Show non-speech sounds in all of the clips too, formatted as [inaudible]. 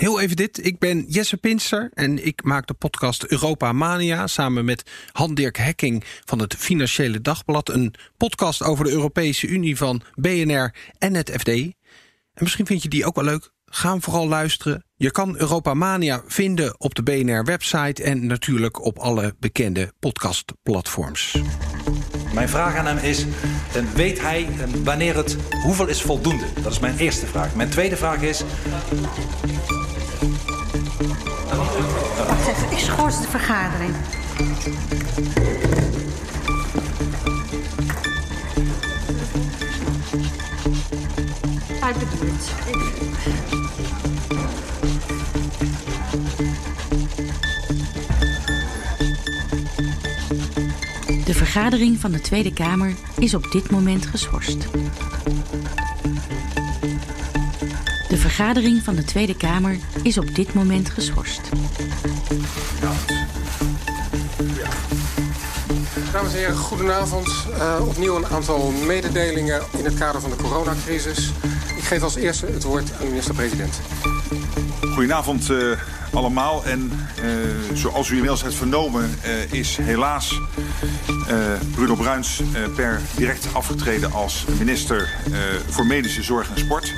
heel even dit. Ik ben Jesse Pinster en ik maak de podcast Europa Mania samen met Han-Dirk Hekking van het Financiële Dagblad. Een podcast over de Europese Unie van BNR en het FD. En misschien vind je die ook wel leuk. Ga hem vooral luisteren. Je kan Europa Mania vinden op de BNR-website en natuurlijk op alle bekende podcastplatforms. Mijn vraag aan hem is: eh, weet hij eh, wanneer het hoeveel is voldoende? Dat is mijn eerste vraag. Mijn tweede vraag is. Ik schors de vergadering. Uit de. De vergadering van de Tweede Kamer is op dit moment geschorst. Vergadering van de Tweede Kamer is op dit moment geschorst. Dames en heren, goedenavond. Uh, opnieuw een aantal mededelingen in het kader van de coronacrisis. Ik geef als eerste het woord aan de minister-president. Goedenavond uh, allemaal. En uh, zoals u inmiddels hebt vernomen uh, is helaas Bruno Bruins per direct afgetreden als minister voor Medische Zorg en Sport.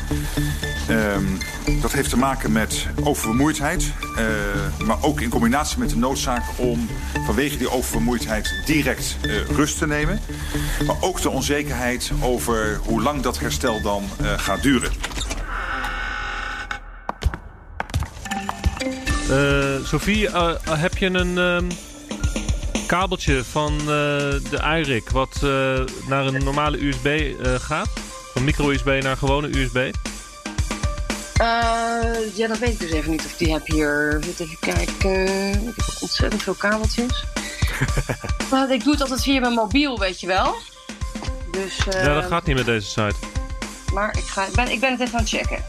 Um, dat heeft te maken met oververmoeidheid, uh, maar ook in combinatie met de noodzaak om vanwege die oververmoeidheid direct uh, rust te nemen. Maar ook de onzekerheid over hoe lang dat herstel dan uh, gaat duren. Sophie, heb je een kabeltje van de IRIC wat naar een normale USB gaat? Van micro-USB naar gewone USB? Uh, ja, dat weet ik dus even niet of die heb hier. Even kijken. Ik heb ook ontzettend veel kabeltjes. [laughs] maar ik doe het altijd via mijn mobiel, weet je wel. Dus, uh, ja, dat gaat niet met deze site. Maar ik, ga, ben, ik ben het even aan het checken.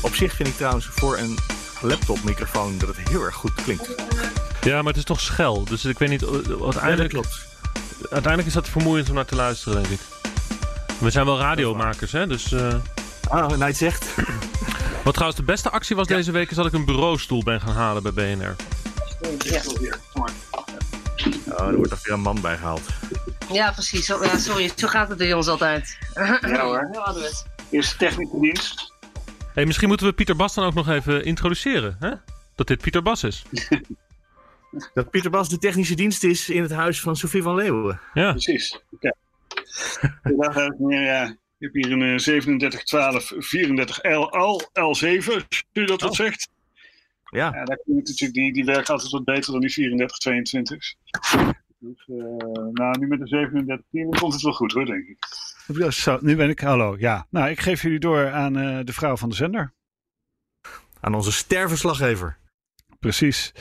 Op zich vind ik trouwens voor een laptopmicrofoon dat het heel erg goed klinkt. Ja, maar het is toch schel. Dus ik weet niet. Uiteindelijk, ja, klopt. Uiteindelijk is dat vermoeiend om naar te luisteren, denk ik. We zijn wel radiomakers, hè? Dus. Uh... Ah, nou, het zegt. Wat trouwens de beste actie was ja. deze week... is dat ik een bureaustoel ben gaan halen bij BNR. Ja. Oh, er wordt toch weer een man bij gehaald. Ja, precies. Zo, ja, sorry, zo gaat het bij ons altijd. Ja hoor. Eerst technische dienst. Hey, misschien moeten we Pieter Bas dan ook nog even introduceren. Hè? Dat dit Pieter Bas is. [laughs] dat Pieter Bas de technische dienst is in het huis van Sofie van Leeuwen. Ja. Precies. Okay. Goedendag, heren. Ja. Ik heb hier een 3712 34 L, L7, als u dat wat Oh. zegt. Ja. Ja, daar kun je natuurlijk, die, die werkt altijd wat beter dan die 3422. Dus eh, nou, nu met de 3710 komt het wel goed hoor, denk ik. Zo, nu ben ik. Hallo. Ja. Nou, ik geef jullie door aan eh, de vrouw van de zender. Aan onze sterverslaggever. Precies.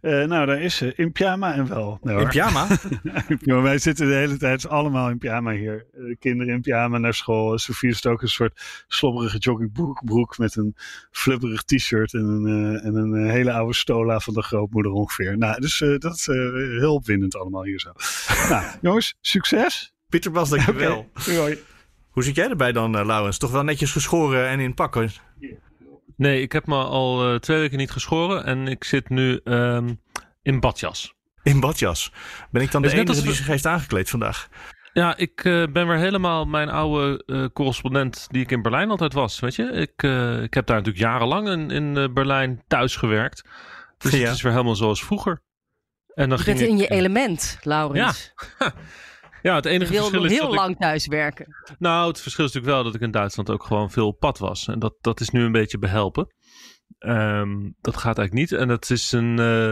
Eh, nou, daar is ze. In pyjama en wel. Nee, In pyjama? [laughs] Ja, wij zitten de hele tijd allemaal in pyjama hier. Eh, De kinderen in pyjama naar school. Sofie is ook een soort slobberige joggingbroek met een flubberig t-shirt en een, eh, en een hele oude stola van de grootmoeder ongeveer. Nou, dus dat is heel opwindend allemaal hier zo. [laughs] nou, jongens, succes. Pieter Bas, dankjewel. [laughs] Hoi. Hoe zit jij erbij dan, Laurens? Toch wel netjes geschoren en in pakken? Nee, ik heb me al uh, twee weken niet geschoren en ik zit nu um, in badjas. In badjas? Ben ik dan de enige die zich heeft aangekleed vandaag? Ja, ik uh, ben weer helemaal mijn oude uh, correspondent die ik in Berlijn altijd was. Weet je, ik, uh, ik heb daar natuurlijk jarenlang in, in Berlijn thuis gewerkt. Dus ja. het is weer helemaal zoals vroeger. En dan je ging bent ik... in je element, Laurens. Ja. [laughs] Ja, het enige verschil is. heel dat lang ik... thuis werken. Nou, het verschil is natuurlijk wel dat ik in Duitsland ook gewoon veel op pad was. En dat, dat is nu een beetje behelpen. Um, dat gaat eigenlijk niet. En dat is een. Uh,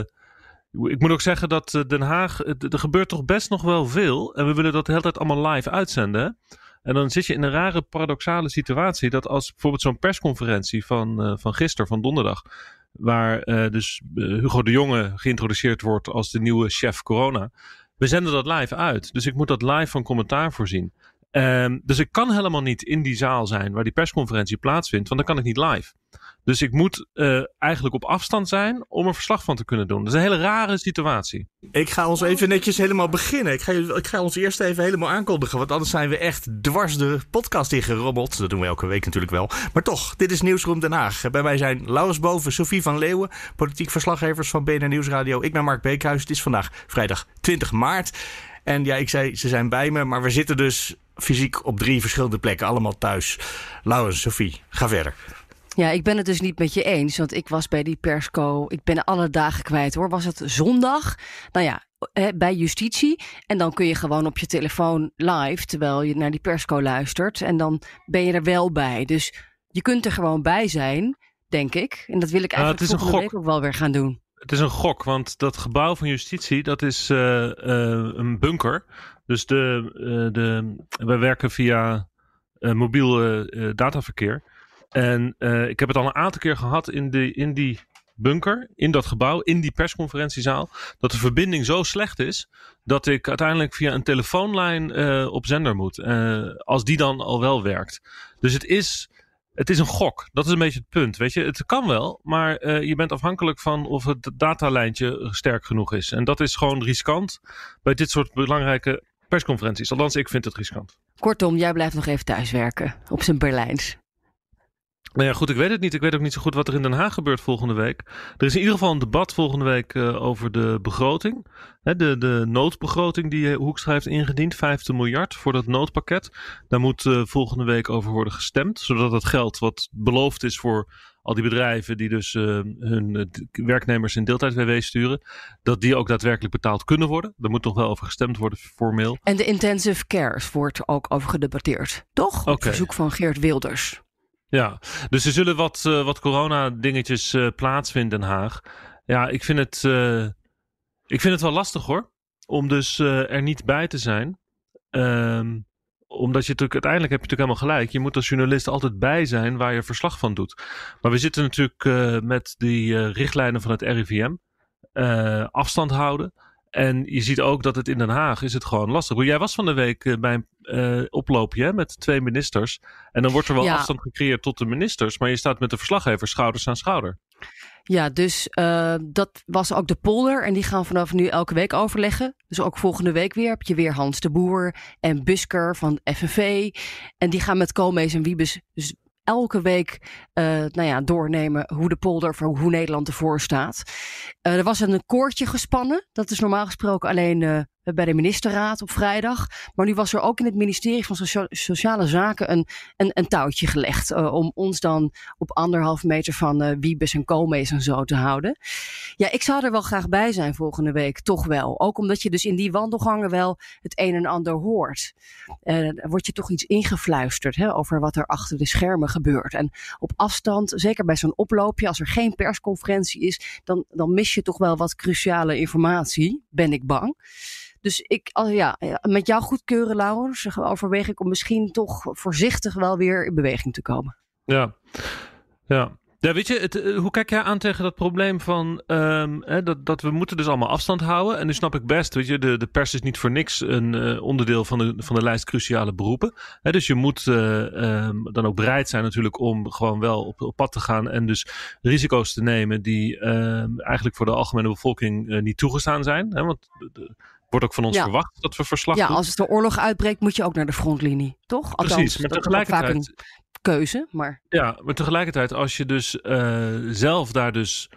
ik moet ook zeggen dat uh, Den Haag. Er gebeurt toch best nog wel veel. En we willen dat de hele tijd allemaal live uitzenden. En dan zit je in een rare paradoxale situatie. Dat als bijvoorbeeld zo'n persconferentie van, uh, van gisteren, van donderdag. waar dus Hugo de Jonge geïntroduceerd wordt als de nieuwe chef corona. We zenden dat live uit. Dus ik moet dat live van commentaar voorzien. Um, dus ik kan helemaal niet in die zaal zijn waar die persconferentie plaatsvindt, want dan kan ik niet live. Dus ik moet uh, eigenlijk op afstand zijn om er verslag van te kunnen doen. Dat is een hele rare situatie. Ik ga ons even netjes helemaal beginnen. Ik ga, ik ga ons eerst even helemaal aankondigen, want anders zijn we echt dwars de podcast ingerommeld. Dat doen we elke week natuurlijk wel. Maar toch, dit is Nieuwsroom Den Haag. Bij mij zijn Laurens Boven, Sophie van Leeuwen, politiek verslaggevers van BNR Nieuwsradio. Ik ben Mark Beekhuis. Het is vandaag vrijdag 20 maart. En ja, ik zei, ze zijn bij me, maar we zitten dus fysiek op drie verschillende plekken, allemaal thuis. Laurens, Sophie, ga verder. Ja, ik ben het dus niet met je eens, want ik was bij die persco. Ik ben alle dagen kwijt hoor. Was het zondag? Nou ja, bij justitie. En dan kun je gewoon op je telefoon live, terwijl je naar die persco luistert. En dan ben je er wel bij. Dus je kunt er gewoon bij zijn, denk ik. En dat wil ik eigenlijk volgende week ook wel weer gaan doen. Het is een gok, want dat gebouw van justitie, dat is uh, uh, een bunker. Dus de, uh, de, wij werken via mobiel dataverkeer. En ik heb het al een aantal keer gehad in, de, in die bunker, in dat gebouw, in die persconferentiezaal, dat de verbinding zo slecht is dat ik uiteindelijk via een telefoonlijn op zender moet. als die dan al wel werkt. Dus het is het is een gok. Dat is een beetje het punt. Weet je, het kan wel, maar je bent afhankelijk van of het datalijntje sterk genoeg is. En dat is gewoon riskant bij dit soort belangrijke persconferenties. Althans, ik vind het riskant. Kortom, jij blijft nog even thuiswerken op zijn Berlijns. Nou ja, goed, ik weet het niet. Ik weet ook niet zo goed wat er in Den Haag gebeurt volgende week. Er is in ieder geval een debat volgende week uh, over de begroting. Hè, de, de noodbegroting die Hoekstra heeft ingediend, 50 miljard voor dat noodpakket. Daar moet uh, volgende week over worden gestemd, zodat het geld wat beloofd is voor al die bedrijven die dus uh, hun werknemers in deeltijd-WW sturen, dat die ook daadwerkelijk betaald kunnen worden. Daar moet nog wel over gestemd worden, formeel. En de intensive cares wordt ook over gedebatteerd, toch? Okay. Op verzoek van Geert Wilders. Ja, dus er zullen wat, uh, wat corona-dingetjes uh, plaatsvinden in Den Haag. Ja, ik vind het, uh, ik vind het wel lastig hoor. Om dus er niet bij te zijn. Um, omdat je natuurlijk, uiteindelijk heb je natuurlijk helemaal gelijk. Je moet als journalist altijd bij zijn waar je verslag van doet. Maar we zitten natuurlijk met die richtlijnen van het RIVM. afstand houden. En je ziet ook dat het in Den Haag is het gewoon lastig. Jij was van de week eh, bij een uh, oploopje met twee ministers. En dan wordt er wel afstand gecreëerd tot de ministers. Maar je staat met de verslaggevers schouders aan schouder. Ja, dus uh, dat was ook de polder. En die gaan vanaf nu elke week overleggen. Dus ook volgende week weer heb je weer Hans de Boer en Busker van FNV. En die gaan met Koolmees en Wiebes dus elke week uh, nou ja, doornemen hoe de polder voor hoe Nederland ervoor staat. Uh, er was een koordje gespannen. Dat is normaal gesproken alleen uh, bij de ministerraad op vrijdag. Maar nu was er ook in het ministerie van Sociale Zaken een, een, een touwtje gelegd. Uh, om ons dan op anderhalf meter van uh, Wiebes en Koolmees en zo te houden. Ja, ik zou er wel graag bij zijn volgende week, toch wel. Ook omdat je dus in die wandelgangen wel het een en ander hoort. Uh, word je toch iets ingefluisterd hè, over wat er achter de schermen gebeurt. En op afstand, zeker bij zo'n oploopje, als er geen persconferentie is, dan, dan mis je toch wel wat cruciale informatie, ben ik bang. Dus ik, ja, met jouw goedkeuren, Laurens, overweeg ik om misschien toch voorzichtig wel weer in beweging te komen. Ja, ja. Ja, weet je, eh, hoe kijk jij aan tegen dat probleem van um, hè, dat, dat we moeten dus allemaal afstand houden? En nu snap ik best, weet je, de, de pers is niet voor niks een uh, onderdeel van de, van de lijst cruciale beroepen. Hè, dus je moet uh, um, dan ook bereid zijn natuurlijk om gewoon wel op, pad te gaan en dus risico's te nemen die um, eigenlijk voor de algemene bevolking niet toegestaan zijn. Hè, want de, wordt ook van ons verwacht dat we verslag ja, doen. Ja, als het de oorlog uitbreekt, moet je ook naar de frontlinie, toch? Althans, Precies, maar tegelijkertijd... Vaak een keuze, maar... Ja, maar tegelijkertijd, als je dus uh, zelf daar dus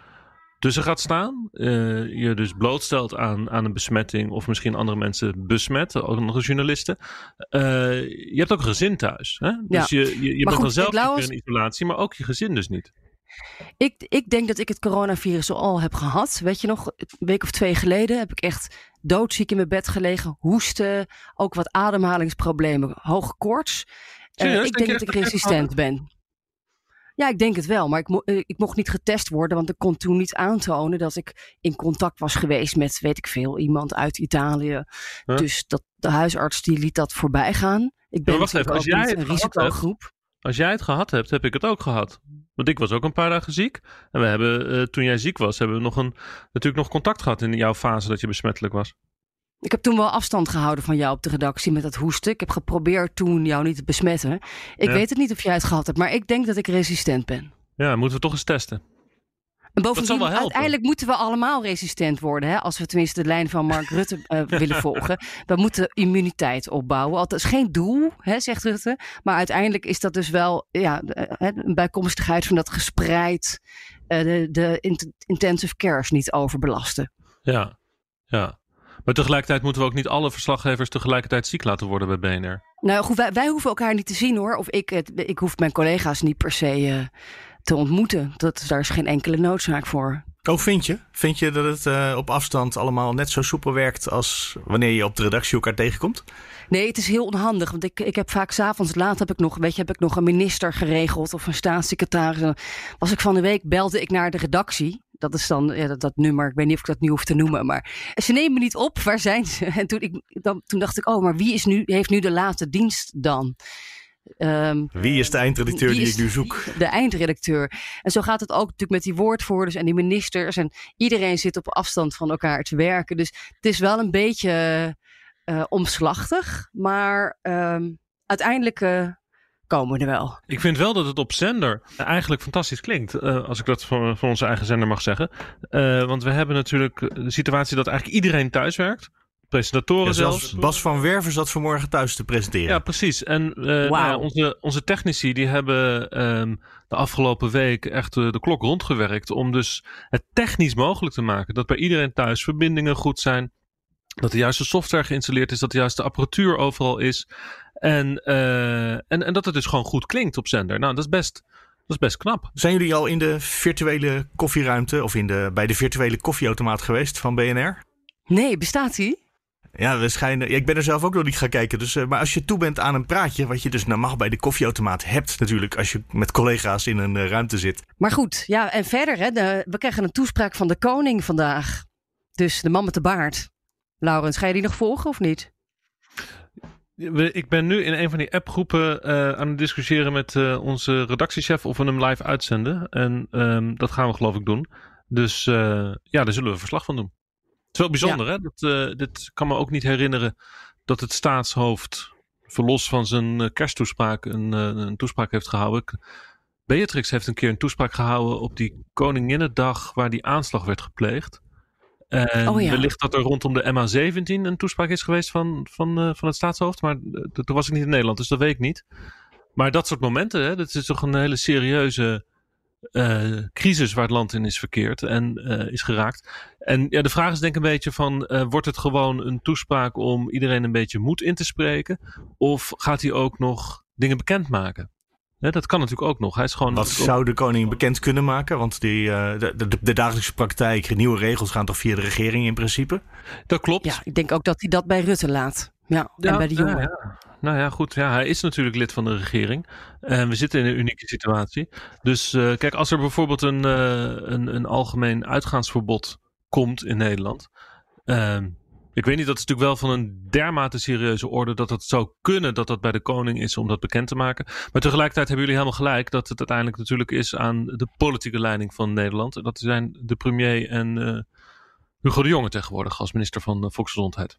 tussen gaat staan, uh, je dus blootstelt aan, aan een besmetting of misschien andere mensen besmet, ook nog journalisten. Uh, je hebt ook een gezin thuis. Hè? Dus ja. je, je, je bent dan zelf in isolatie, maar ook je gezin dus niet. Ik, ik denk dat ik het coronavirus al heb gehad. Weet je nog, een week of twee geleden heb ik echt doodziek in mijn bed gelegen. Hoesten, ook wat ademhalingsproblemen, hoge koorts. Uh, ik denk dat ik resistent ben. Ja, ik denk het wel. Maar ik, mo eh, ik mocht niet getest worden, want ik kon toen niet aantonen dat ik in contact was geweest met, weet ik veel, iemand uit Italië. Huh? Dus dat, de huisarts die liet dat voorbij gaan. Ik ben ja, wacht even, als jij een risicogroep. Als jij het gehad hebt, heb ik het ook gehad. Want ik was ook een paar dagen ziek. En we hebben, uh, toen jij ziek was, hebben we nog een, natuurlijk nog contact gehad in jouw fase dat je besmettelijk was. Ik heb toen wel afstand gehouden van jou op de redactie met dat hoesten. Ik heb geprobeerd toen jou niet te besmetten. Ik Ja. weet het niet of jij het gehad hebt, maar ik denk dat ik resistent ben. Ja, moeten we toch eens testen. En bovendien, uiteindelijk moeten we allemaal resistent worden. Hè? Als we tenminste de lijn van Mark Rutte eh, [laughs] willen volgen. We moeten immuniteit opbouwen. Althans, geen doel, hè, zegt Rutte. Maar uiteindelijk is dat dus wel ja, hè, een bijkomstigheid van dat gespreid eh, de, de int- intensive cares niet overbelasten. Ja, ja. Maar tegelijkertijd moeten we ook niet alle verslaggevers tegelijkertijd ziek laten worden bij BNR. Nou goed, wij, wij hoeven elkaar niet te zien hoor. Of ik, het, ik hoef mijn collega's niet per se eh, te ontmoeten. Dat, daar is geen enkele noodzaak voor. Oh, vind je? Vind je dat het eh, op afstand allemaal net zo soepel werkt als wanneer je op de redactie elkaar tegenkomt? Nee, het is heel onhandig. Want ik, ik heb vaak s'avonds laat heb ik nog, weet je, heb ik nog een minister geregeld of een staatssecretaris. Was ik van de week, belde ik naar de redactie. Dat is dan ja, dat, dat nummer. Ik weet niet of ik dat nu hoef te noemen. Maar ze nemen me niet op. [laughs] Waar zijn ze? En toen, ik, dan, toen dacht ik, oh, maar wie is nu, heeft nu de late dienst dan? Ehm, Wie is de eindredacteur die ik nu zoek? de eindredacteur. En zo gaat het ook natuurlijk met die woordvoerders en die ministers. En iedereen zit op afstand van elkaar te werken. Dus het is wel een beetje eh, omslachtig. Maar ehm, uiteindelijk eh, komen we er wel. Ik vind wel dat het op zender eigenlijk fantastisch klinkt. eh, als ik dat van, van onze eigen zender mag zeggen. Eh, want we hebben natuurlijk de situatie dat eigenlijk iedereen thuis werkt. Presentatoren Ja, zelfs. zelfs Bas van Werven zat vanmorgen thuis te presenteren. Ja, precies. En eh, nou ja, onze, onze technici die hebben ehm, de afgelopen week echt eh, de klok rondgewerkt om dus het technisch mogelijk te maken. Dat bij iedereen thuis verbindingen goed zijn. Dat de juiste software geïnstalleerd is. Dat de juiste apparatuur overal is. En, eh, en, en dat het dus gewoon goed klinkt op zender. Nou, dat is best, dat is best knap. Zijn jullie al in de virtuele koffieruimte of in de, bij de virtuele koffieautomaat geweest van BNR? Nee, bestaat die? Ja, we schijnen, ja, ik ben er zelf ook nog niet gaan kijken. Dus, eh, maar als je toe bent aan een praatje, wat je dus normaal bij de koffieautomaat hebt natuurlijk, als je met collega's in een eh, ruimte zit. Maar goed, ja, en verder, hè, de- we krijgen een toespraak van de koning vandaag. Dus de man met de baard. Laurens, ga je die nog volgen of niet? Ik ben nu in een van die appgroepen eh, aan het discussiëren met eh, onze redactiechef of we hem live uitzenden. En ehm, dat gaan we geloof ik doen. Dus eh, ja, daar zullen we verslag van doen. Het is wel bijzonder, hè? Dat, eh, dit kan me ook niet herinneren dat het staatshoofd, verlos van zijn eh, kersttoespraak, een, eh, een toespraak heeft gehouden. Beatrix heeft een keer een toespraak gehouden op die Koninginnedag waar die aanslag werd gepleegd. En Oh ja. wellicht dat er rondom de MA17 een toespraak is geweest van, van, van het staatshoofd. Maar toen was ik niet in Nederland, dus dat weet ik niet. Maar dat soort momenten, hè, dat is toch een hele serieuze eh, crisis waar het land in is verkeerd en eh, is geraakt. En ja, de vraag is denk ik een beetje van, eh, wordt het gewoon een toespraak om iedereen een beetje moed in te spreken? Of gaat hij ook nog dingen bekendmaken? Hè, dat kan natuurlijk ook nog. Hij is gewoon Wat zou de koning bekend kunnen maken? Want die, eh, de, de, de dagelijkse praktijk, nieuwe regels gaan toch via de regering in principe? Dat klopt. Ja, ik denk ook dat hij dat bij Rutte laat. Ja, en bij de jongen. Ja, ja. Nou ja, goed. Ja, hij is natuurlijk lid van de regering. En we zitten in een unieke situatie. Dus eh, kijk, als er bijvoorbeeld een, eh, een, een algemeen uitgaansverbod komt in Nederland. ehm, ik weet niet, dat is natuurlijk wel van een dermate serieuze orde dat het zou kunnen dat dat bij de koning is om dat bekend te maken. Maar tegelijkertijd hebben jullie helemaal gelijk dat het uiteindelijk natuurlijk is aan de politieke leiding van Nederland. En dat zijn de premier en eh, Hugo de Jonge tegenwoordig als minister van Volksgezondheid.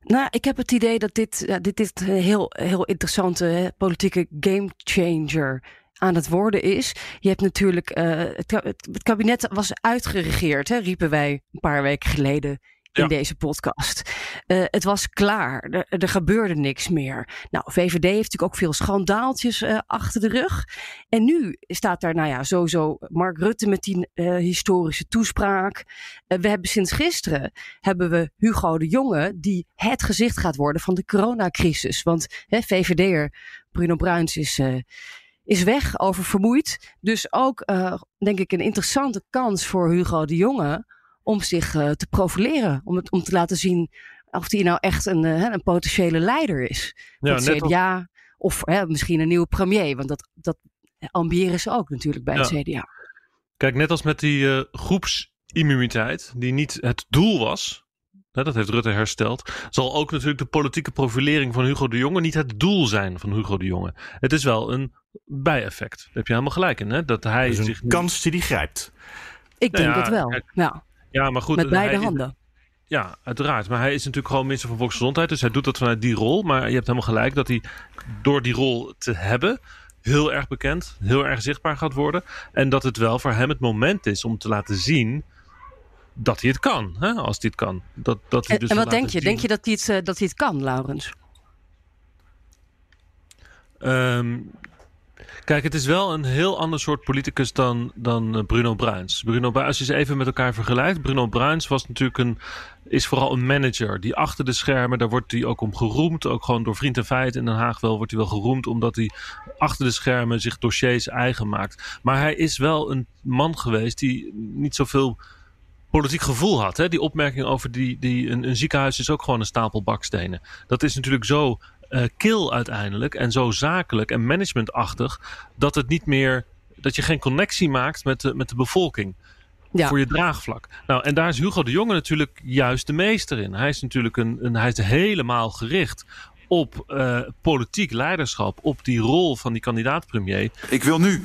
Nou, ik heb het idee dat dit, ja, dit, dit een heel, heel interessante hè, politieke gamechanger aan het worden is. Je hebt natuurlijk, eh, het kabinet was uitgeregeerd, hè, riepen wij een paar weken geleden in deze podcast. Eh, het was klaar, er, er gebeurde niks meer. Nou, VVD heeft natuurlijk ook veel schandaaltjes eh, achter de rug. En nu staat daar, nou ja, sowieso Mark Rutte met die eh, historische toespraak. We hebben sinds gisteren hebben we Hugo de Jonge, die het gezicht gaat worden van de coronacrisis. Want hè, VVD'er Bruno Bruins is, is weg, oververmoeid. Dus ook, denk ik, een interessante kans voor Hugo de Jonge om zich eh, te profileren. Om, het, om te laten zien of hij nou echt een, eh, een potentiële leider is. Ja, het net als- CDA of hè, misschien een nieuwe premier. Want dat, dat ambiëren ze ook natuurlijk bij het Ja. CDA. Kijk, net als met die eh, groepsimmuniteit, die niet het doel was. hè, dat heeft Rutte hersteld, zal ook natuurlijk de politieke profilering van Hugo de Jonge niet het doel zijn van Hugo de Jonge. Het is wel een bijeffect. Daar heb je helemaal gelijk in. Hè? Dat hij Dat is een zich kans die hij grijpt. Ik denk Nou ja, het wel. kijk, ja. Ja, maar goed. Met beide handen. Ja, uiteraard. Maar hij is natuurlijk gewoon minister van Volksgezondheid. Dus hij doet dat vanuit die rol. Maar je hebt helemaal gelijk dat hij door die rol te hebben. heel erg bekend, heel erg zichtbaar gaat worden. En dat het wel voor hem het moment is om te laten zien. dat hij het kan. Hè? Als hij het kan. Dat, dat hij En, dus en wat denk je? zien- Denk je dat hij het, eh, dat hij het kan, Laurens? Ehm, kijk, het is wel een heel ander soort politicus dan, dan eh, Bruno Bruins. Bruno Bruins, ze even met elkaar vergelijkt. Bruno Bruins was natuurlijk een, is vooral een manager. Die achter de schermen, daar wordt hij ook om geroemd. Ook gewoon door Vriend en Feit in Den Haag wel wordt hij wel geroemd. Omdat hij achter de schermen zich dossiers eigen maakt. Maar hij is wel een man geweest die niet zoveel politiek gevoel had. Hè? Die opmerking over die, die, een, een ziekenhuis is ook gewoon een stapel bakstenen. Dat is natuurlijk zo eh, kil uiteindelijk en zo zakelijk en managementachtig dat het niet meer dat je geen connectie maakt met de, met de bevolking. Ja. Voor je draagvlak. Nou, en daar is Hugo de Jonge natuurlijk juist de meester in. Hij is natuurlijk een, een hij is helemaal gericht op eh, politiek leiderschap, op die rol van die kandidaat-premier. Ik wil nu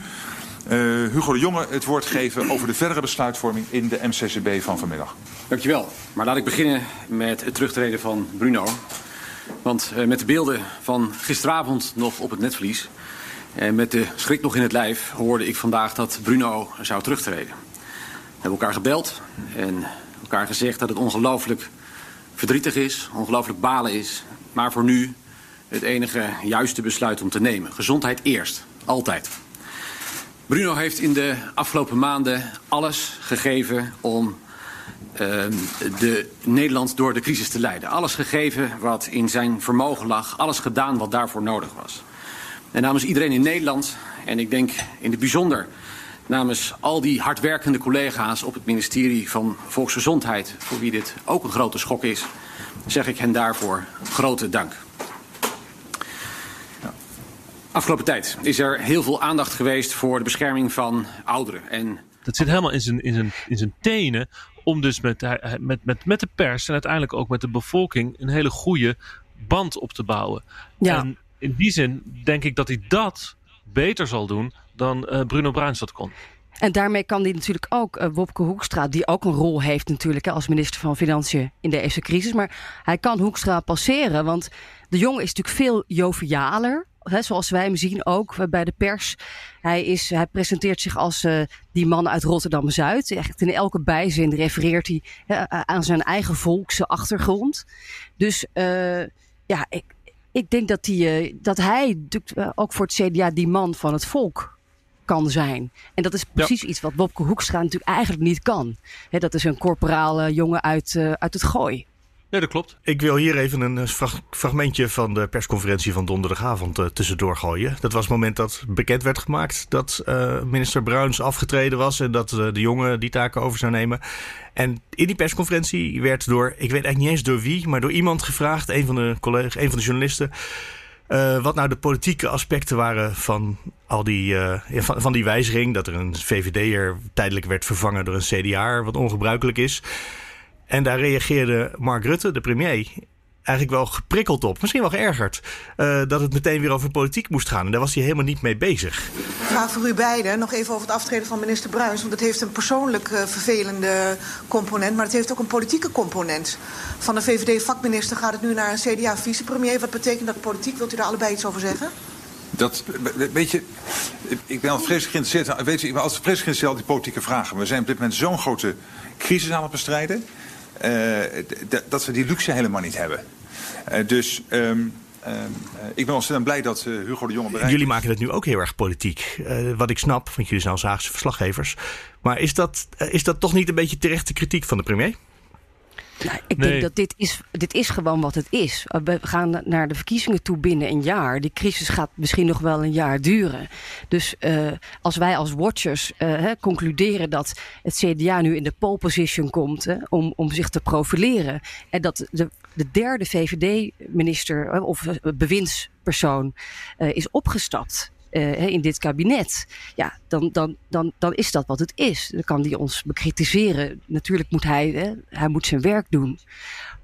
eh, Hugo de Jonge het woord geven over de verdere besluitvorming in de MCCB van vanmiddag. Dankjewel. Maar laat ik beginnen met het terugtreden van Bruno. Want eh, met de beelden van gisteravond nog op het netvlies... en met de schrik nog in het lijf... hoorde ik vandaag dat Bruno zou terugtreden. We hebben elkaar gebeld en elkaar gezegd dat het ongelooflijk verdrietig is... ongelooflijk balen is, maar voor nu het enige juiste besluit om te nemen. Gezondheid eerst, altijd. Bruno heeft in de afgelopen maanden alles gegeven om de Nederland door de crisis te leiden. Alles gegeven wat in zijn vermogen lag. Alles gedaan wat daarvoor nodig was. En namens iedereen in Nederland, en ik denk in het bijzonder namens al die hardwerkende collega's op het ministerie van Volksgezondheid, voor wie dit ook een grote schok is, zeg ik hen daarvoor grote dank. Afgelopen tijd is er heel veel aandacht geweest voor de bescherming van ouderen. En Dat zit helemaal in zijn, in zijn, in zijn tenen om dus met, met, met, met de pers en uiteindelijk ook met de bevolking een hele goede band op te bouwen. Ja. En in die zin denk ik dat hij dat beter zal doen dan eh, Bruno Bruins dat kon. En daarmee kan die natuurlijk ook eh, Wopke Hoekstra, die ook een rol heeft natuurlijk hè, als minister van Financiën in deze crisis. Maar hij kan Hoekstra passeren, want de jongen is natuurlijk veel jovialer. Hè, zoals wij hem zien ook eh, bij de pers. Hij, is, hij presenteert zich als eh, die man uit Rotterdam-Zuid. Echt in elke bijzin refereert hij aan zijn eigen volkse achtergrond. Dus eh, ja, ik, ik denk dat, die, dat hij ook voor het CDA die man van het volk kan zijn. En dat is precies iets wat Wopke Hoekstra natuurlijk eigenlijk niet kan. Dat is een corporale jongen uit, uit het gooi. Ja, dat klopt. Ik wil hier even een eh, frag- fragmentje van de persconferentie van donderdagavond eh, tussendoor gooien. Dat was het moment dat bekend werd gemaakt dat eh, minister Bruins afgetreden was en dat de jongen die taken over zou nemen. En in die persconferentie werd door, ik weet eigenlijk niet eens door wie, maar door iemand gevraagd, een van de collega's, een van de journalisten. wat nou de politieke aspecten waren van, al die, van, van die wijziging. Dat er een VVD'er tijdelijk werd vervangen door een CDA, wat ongebruikelijk is. En daar reageerde Mark Rutte, de premier, eigenlijk wel geprikkeld op. Misschien wel geërgerd. eh, dat het meteen weer over politiek moest gaan. En daar was hij helemaal niet mee bezig. Vraag voor u beiden nog even over het aftreden van minister Bruins. Want het heeft een persoonlijk eh, vervelende component, maar het heeft ook een politieke component. Van de VVD-vakminister gaat het nu naar een CDA-vicepremier. Wat betekent dat politiek? Wilt u daar allebei iets over zeggen? Dat, weet je, ik ben altijd vreselijk geïnteresseerd. Weet je, ik ben altijd vreselijk geïnteresseerd in al die politieke vragen. We zijn op dit moment zo'n grote crisis aan het bestrijden. Eh, dat we die luxe helemaal niet hebben. Eh, dus ehm, eh, ik ben ontzettend blij dat Hugo de Jonge bereikt Jullie maken het nu ook heel erg politiek. Wat ik snap, want jullie zijn al Zaagse verslaggevers. Maar is dat, is dat toch niet een beetje terechte kritiek van de premier? Nou, ik Nee. denk dat dit is, dit is gewoon wat het is. Uh, We gaan naar de verkiezingen toe binnen een jaar. Die crisis gaat misschien nog wel een jaar duren. Dus eh, als wij als watchers hè, concluderen dat het CDA nu in de pole position komt hè, om, om zich te profileren. En dat de, de derde VVD-minister of bewindspersoon is opgestapt. Uh, in dit kabinet. Ja, dan, dan, dan, dan is dat wat het is. Dan kan hij ons bekritiseren. Natuurlijk moet hij, hè, hij moet zijn werk doen.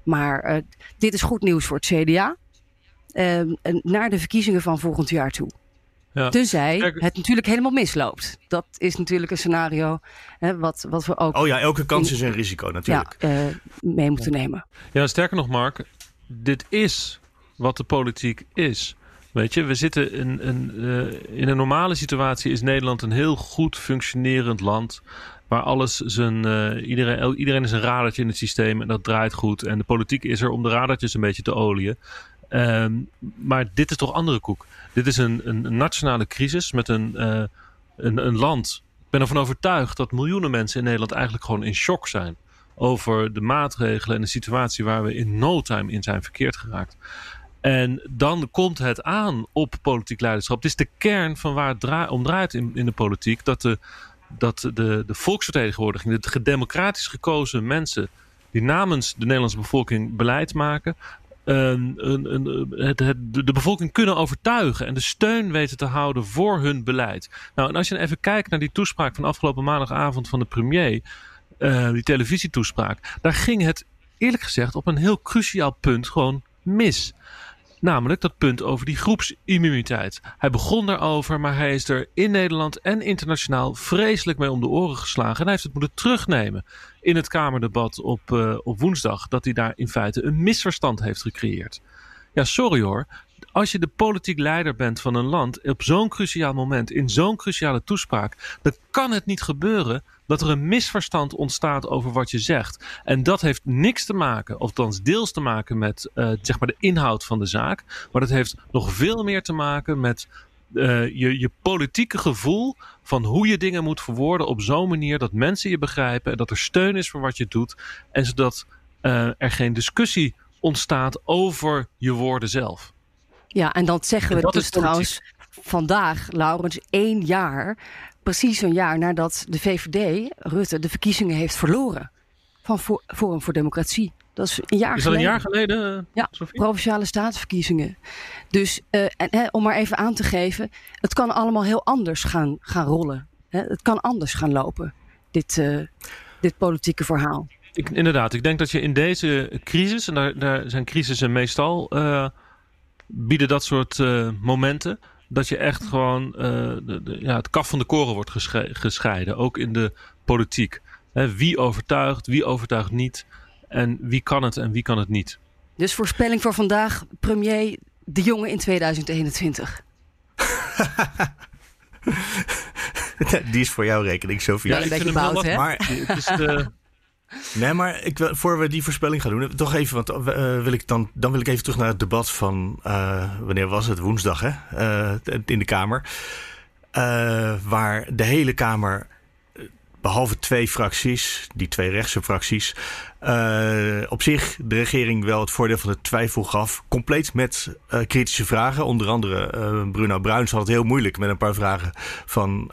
Maar uh, dit is goed nieuws voor het CDA. Uh, naar de verkiezingen van volgend jaar toe. Ja. Tenzij het natuurlijk helemaal misloopt. Dat is natuurlijk een scenario hè, wat, wat we ook. Oh ja, elke kans is een risico natuurlijk. Ja, uh, mee moeten nemen. Ja, sterker nog, Mark, dit is wat de politiek is. Weet je, we zitten in, uh, in een normale situatie is Nederland een heel goed functionerend land. Waar alles zijn. Uh, iedereen, iedereen is een radertje in het systeem en dat draait goed. En de politiek is er om de radertjes een beetje te olieën. Um, maar dit is toch andere koek. Dit is een, een nationale crisis met een, uh, een, een land. Ik ben ervan overtuigd dat miljoenen mensen in Nederland eigenlijk gewoon in shock zijn. Over de maatregelen en de situatie waar we in no time in zijn verkeerd geraakt. En dan komt het aan op politiek leiderschap. Het is de kern van waar het om draait in, in de politiek. Dat de, dat de, de volksvertegenwoordiging, de gedemocratisch gekozen mensen die namens de Nederlandse bevolking beleid maken, een, een, een, het, de bevolking kunnen overtuigen en de steun weten te houden voor hun beleid. Nou, en als je even kijkt naar die toespraak van afgelopen maandagavond van de premier, uh, die televisietoespraak, daar ging het eerlijk gezegd op een heel cruciaal punt gewoon mis. Namelijk dat punt over die groepsimmuniteit. Hij begon daarover, maar hij is er in Nederland en internationaal vreselijk mee om de oren geslagen. En hij heeft het moeten terugnemen in het Kamerdebat op, uh, op woensdag. Dat hij daar in feite een misverstand heeft gecreëerd. Ja, sorry hoor. Als je de politiek leider bent van een land op zo'n cruciaal moment, in zo'n cruciale toespraak, dan kan het niet gebeuren dat er een misverstand ontstaat over wat je zegt. En dat heeft niks te maken, of althans deels te maken met uh, zeg maar de inhoud van de zaak. Maar dat heeft nog veel meer te maken met uh, je, je politieke gevoel van hoe je dingen moet verwoorden op zo'n manier dat mensen je begrijpen en dat er steun is voor wat je doet. En zodat uh, er geen discussie ontstaat over je woorden zelf. Ja, en dat zeggen we dus trouwens vandaag, Laurens, één jaar precies een jaar nadat de VVD, Rutte, de verkiezingen heeft verloren. Van Forum voor Democratie. Dat is een jaar is dat een jaar geleden? Uh, ja, Sophie? provinciale staatsverkiezingen. Dus uh, en, om maar even aan te geven, het kan allemaal heel anders gaan, gaan rollen. Hè? Het kan anders gaan lopen, dit, uh, dit politieke verhaal. Ik, inderdaad, ik denk dat je in deze crisis, en daar, daar zijn crisissen meestal, bieden dat soort momenten dat je echt gewoon uh, de, de, ja, het kaf van de koren wordt gescheiden. Ook in de politiek. He, wie overtuigt, wie overtuigt niet. En wie kan het en wie kan het niet. Dus voorspelling voor vandaag, premier De Jonge in 2021. [laughs] Die is voor jouw rekening, Sofie. Ja, een beetje bout, hè? Maar het is de, Nee, maar ik voor we die voorspelling gaan doen, toch even, want uh, wil ik dan, dan wil ik even terug naar het debat van, uh, wanneer was het? Woensdag, hè? Uh, in de Kamer. waar de hele Kamer, behalve twee fracties, die twee rechtse fracties, op zich de regering wel het voordeel van de twijfel gaf. Compleet met kritische vragen. Onder andere Bruno Bruins had het heel moeilijk met een paar vragen van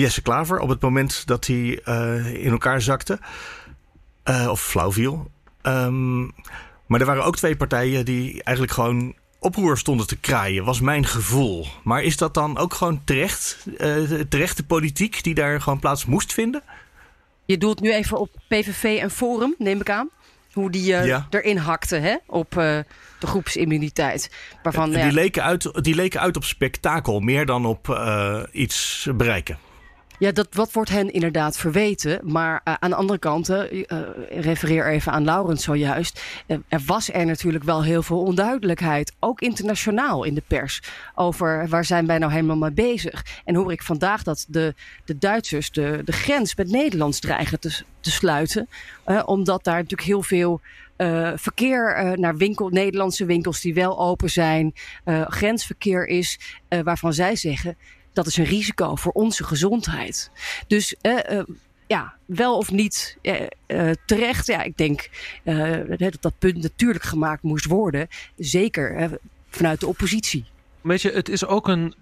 Jesse Klaver op het moment dat hij uh, in elkaar zakte. Uh, of flauw viel. Um, maar er waren ook twee partijen die eigenlijk gewoon oproer stonden te kraaien, was mijn gevoel. Maar is dat dan ook gewoon terecht, uh, terechte politiek die daar gewoon plaats moest vinden? Je doelt nu even op PVV en Forum, neem ik aan. Hoe die uh, ja. erin hakte hè? op uh, de groepsimmuniteit. Waarvan, die, ja... leken uit, die leken uit op spektakel, meer dan op iets bereiken. Ja, dat, wat wordt hen inderdaad verweten. Maar uh, aan de andere kant, uh, refereer even aan Laurens zojuist. Uh, er was er natuurlijk wel heel veel onduidelijkheid. Ook internationaal in de pers. Over waar zijn wij nou helemaal mee bezig. En hoor ik vandaag dat de, de Duitsers de, de grens met Nederland dreigen te, te sluiten. omdat daar natuurlijk heel veel verkeer naar winkel, Nederlandse winkels die wel open zijn, grensverkeer is, waarvan zij zeggen dat is een risico voor onze gezondheid. Dus uh, uh, ja, wel of niet uh, terecht. Ja, ik denk dat dat punt natuurlijk gemaakt moest worden. Zeker vanuit de oppositie. Weet je, het is ook een,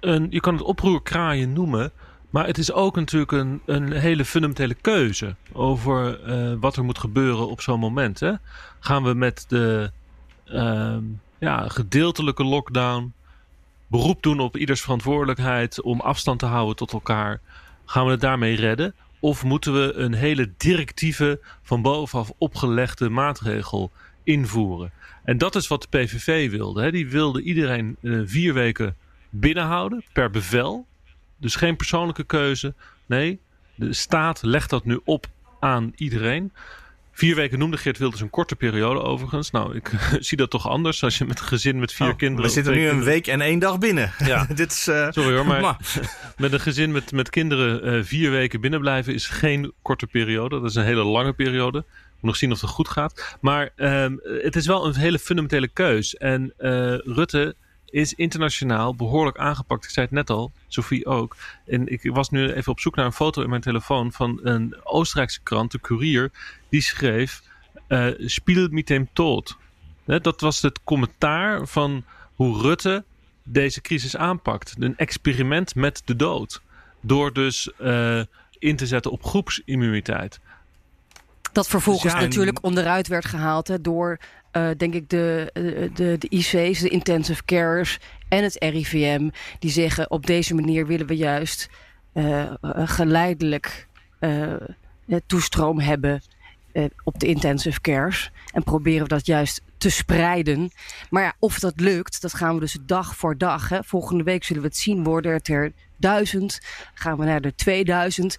een je kan het oproerkraaien noemen. Maar het is ook natuurlijk een, een hele fundamentele keuze over wat er moet gebeuren op zo'n moment. Hè? Gaan we met de ehm, ja, gedeeltelijke lockdown beroep doen op ieders verantwoordelijkheid om afstand te houden tot elkaar, gaan we het daarmee redden? Of moeten we een hele directieve, van bovenaf opgelegde maatregel invoeren? En dat is wat de PVV wilde. Hè. Die wilde iedereen uh, vier weken binnenhouden per bevel. Dus geen persoonlijke keuze. Nee, de staat legt dat nu op aan iedereen. Vier weken noemde Geert Wilders een korte periode overigens. Nou, ik [laughs] zie dat toch anders als je met een gezin met vier oh, kinderen... We zitten nu een week en één dag binnen. Ja. [laughs] Dit is, uh, Sorry hoor, [laughs] maar, met een gezin met, met kinderen uh, vier weken binnenblijven is geen korte periode. Dat is een hele lange periode. Nog zien of het goed gaat. Maar um, het is wel een hele fundamentele keus. En uh, Rutte is internationaal behoorlijk aangepakt. Ik zei het net al, Sophie ook. En ik was nu even op zoek naar een foto in mijn telefoon van een Oostenrijkse krant, de Courier. Die schreef: uh, Spiel mit dem Tod. Dat was het commentaar van hoe Rutte deze crisis aanpakt. Een experiment met de dood. Door dus uh, in te zetten op groepsimmuniteit. Dat vervolgens dus natuurlijk onderuit werd gehaald hè, door uh, denk ik de, de, de IC's, de intensive carers en het RIVM. Die zeggen op deze manier willen we juist uh, geleidelijk toestroom hebben op de intensive cares. En proberen we dat juist te spreiden. Maar ja, of dat lukt, dat gaan we dus dag voor dag. Hè. Volgende week zullen we het zien. Worden het er duizend? Gaan we naar de 2000?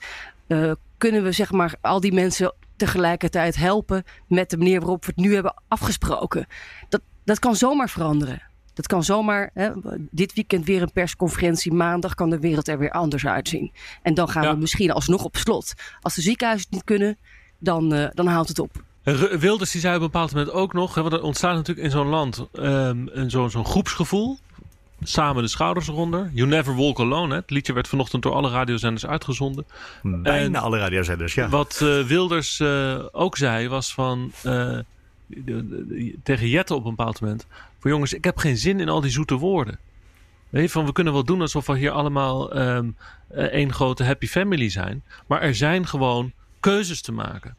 kunnen we zeg maar al die mensen tegelijkertijd helpen met de manier waarop we het nu hebben afgesproken. Dat, dat kan zomaar veranderen. Dat kan zomaar, hè, dit weekend weer een persconferentie, maandag kan de wereld er weer anders uitzien. En dan gaan ja. we misschien alsnog op slot. Als de ziekenhuizen het niet kunnen, dan, uh, dan houdt het op. Wilders die zei op een bepaald moment ook nog, hè, want er ontstaat natuurlijk in zo'n land um, zo'n zo groepsgevoel samen de schouders eronder. You Never Walk Alone. Hè? Het liedje werd vanochtend door alle radiozenders uitgezonden. Bijna en alle radiozenders, ja. Wat uh, Wilders uh, ook zei was van... Uh, tegen Jette op een bepaald moment... Voor jongens, ik heb geen zin in al die zoete woorden. Weet je, van we kunnen wel doen alsof we hier allemaal um, één grote happy family zijn. Maar er zijn gewoon keuzes te maken.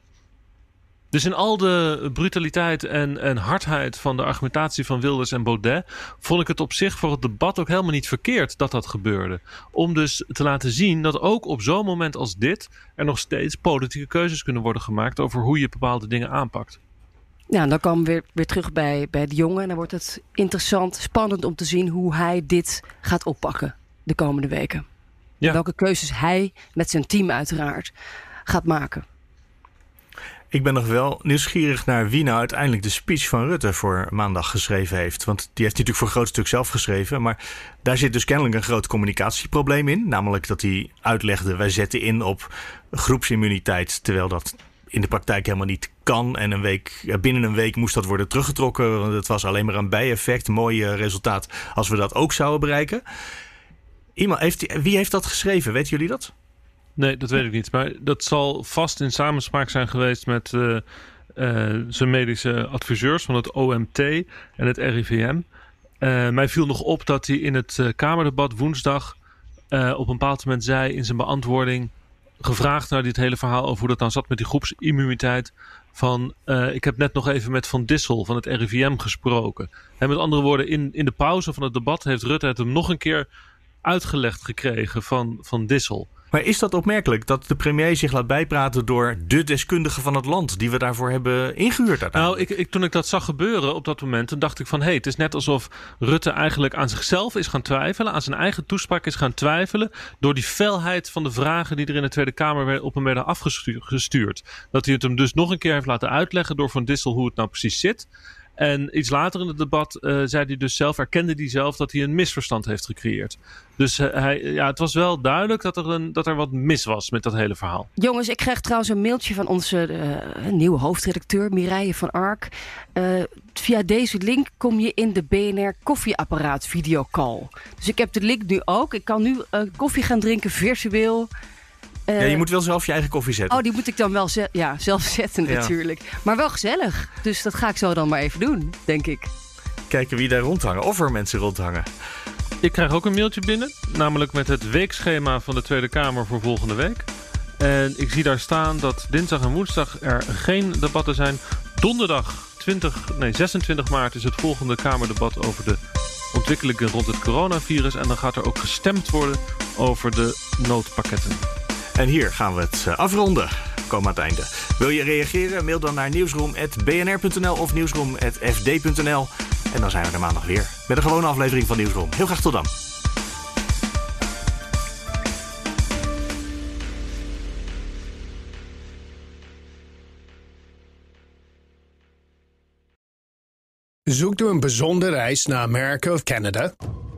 Dus in al de brutaliteit en, en hardheid van de argumentatie van Wilders en Baudet, vond ik het op zich voor het debat ook helemaal niet verkeerd dat dat gebeurde. Om dus te laten zien dat ook op zo'n moment als dit er nog steeds politieke keuzes kunnen worden gemaakt over hoe je bepaalde dingen aanpakt. Ja, dan komen we weer, weer terug bij, bij de jongen. En dan wordt het interessant, spannend om te zien hoe hij dit gaat oppakken de komende weken. Ja. Welke keuzes hij met zijn team uiteraard gaat maken. Ik ben nog wel nieuwsgierig naar wie nou uiteindelijk de speech van Rutte voor maandag geschreven heeft. Want die heeft hij natuurlijk voor een groot stuk zelf geschreven. Maar daar zit dus kennelijk een groot communicatieprobleem in. Namelijk dat hij uitlegde: wij zetten in op groepsimmuniteit. Terwijl dat in de praktijk helemaal niet kan. En een week, binnen een week moest dat worden teruggetrokken. Want het was alleen maar een bijeffect. Mooi resultaat als we dat ook zouden bereiken. Iemand, heeft, wie heeft dat geschreven? Weten jullie dat? Nee, dat weet ik niet. Maar dat zal vast in samenspraak zijn geweest met uh, uh, zijn medische adviseurs van het OMT en het RIVM. Uh, mij viel nog op dat hij in het Kamerdebat woensdag op een bepaald moment zei in zijn beantwoording, gevraagd naar dit hele verhaal over hoe dat dan zat met die groepsimmuniteit. Van, ik heb net nog even met Van Dissel van het RIVM gesproken. En met andere woorden, in, in de pauze van het debat heeft Rutte het hem nog een keer uitgelegd gekregen van, van Dissel. Maar is dat opmerkelijk dat de premier zich laat bijpraten door de deskundige van het land die we daarvoor hebben ingehuurd? Nou, ik, ik, toen ik dat zag gebeuren op dat moment, toen dacht ik van hé, hey, het is net alsof Rutte eigenlijk aan zichzelf is gaan twijfelen, aan zijn eigen toespraak is gaan twijfelen, door die felheid van de vragen die er in de Tweede Kamer op hem werden afgestuurd. Dat hij het hem dus nog een keer heeft laten uitleggen door Van Dissel hoe het nou precies zit. En iets later in het debat uh, zei hij dus zelf, erkende hij zelf dat hij een misverstand heeft gecreëerd. Dus uh, hij, ja, het was wel duidelijk dat er, een, dat er wat mis was met dat hele verhaal. Jongens, ik kreeg trouwens een mailtje van onze uh, nieuwe hoofdredacteur Mireille van Ark. via deze link kom je in de BNR koffieapparaat videocall. Dus ik heb de link nu ook. Ik kan nu koffie gaan drinken virtueel. Uh, ja, je moet wel zelf je eigen koffie zetten. Oh, die moet ik dan wel ze ja, [laughs] zelf zetten natuurlijk. Maar wel gezellig. Dus dat ga ik zo dan maar even doen, denk ik. Kijken wie daar rondhangen. Of er mensen rondhangen. Ik krijg ook een mailtje binnen. Namelijk met het weekschema van de Tweede Kamer voor volgende week. En ik zie daar staan dat dinsdag en woensdag er geen debatten zijn. Donderdag 20, nee, 26 maart is het volgende Kamerdebat over de ontwikkelingen rond het coronavirus. En dan gaat er ook gestemd worden over de noodpakketten. En hier gaan we het eh, afronden. Komen aan het einde. Wil je reageren? Mail dan naar nieuwsroom.bnr.nl of nieuwsroom.fd.nl. En dan zijn we er maandag weer met een gewone aflevering van Nieuwsroom. Heel graag tot dan. Zoekt u een bijzondere reis naar Amerika of Canada?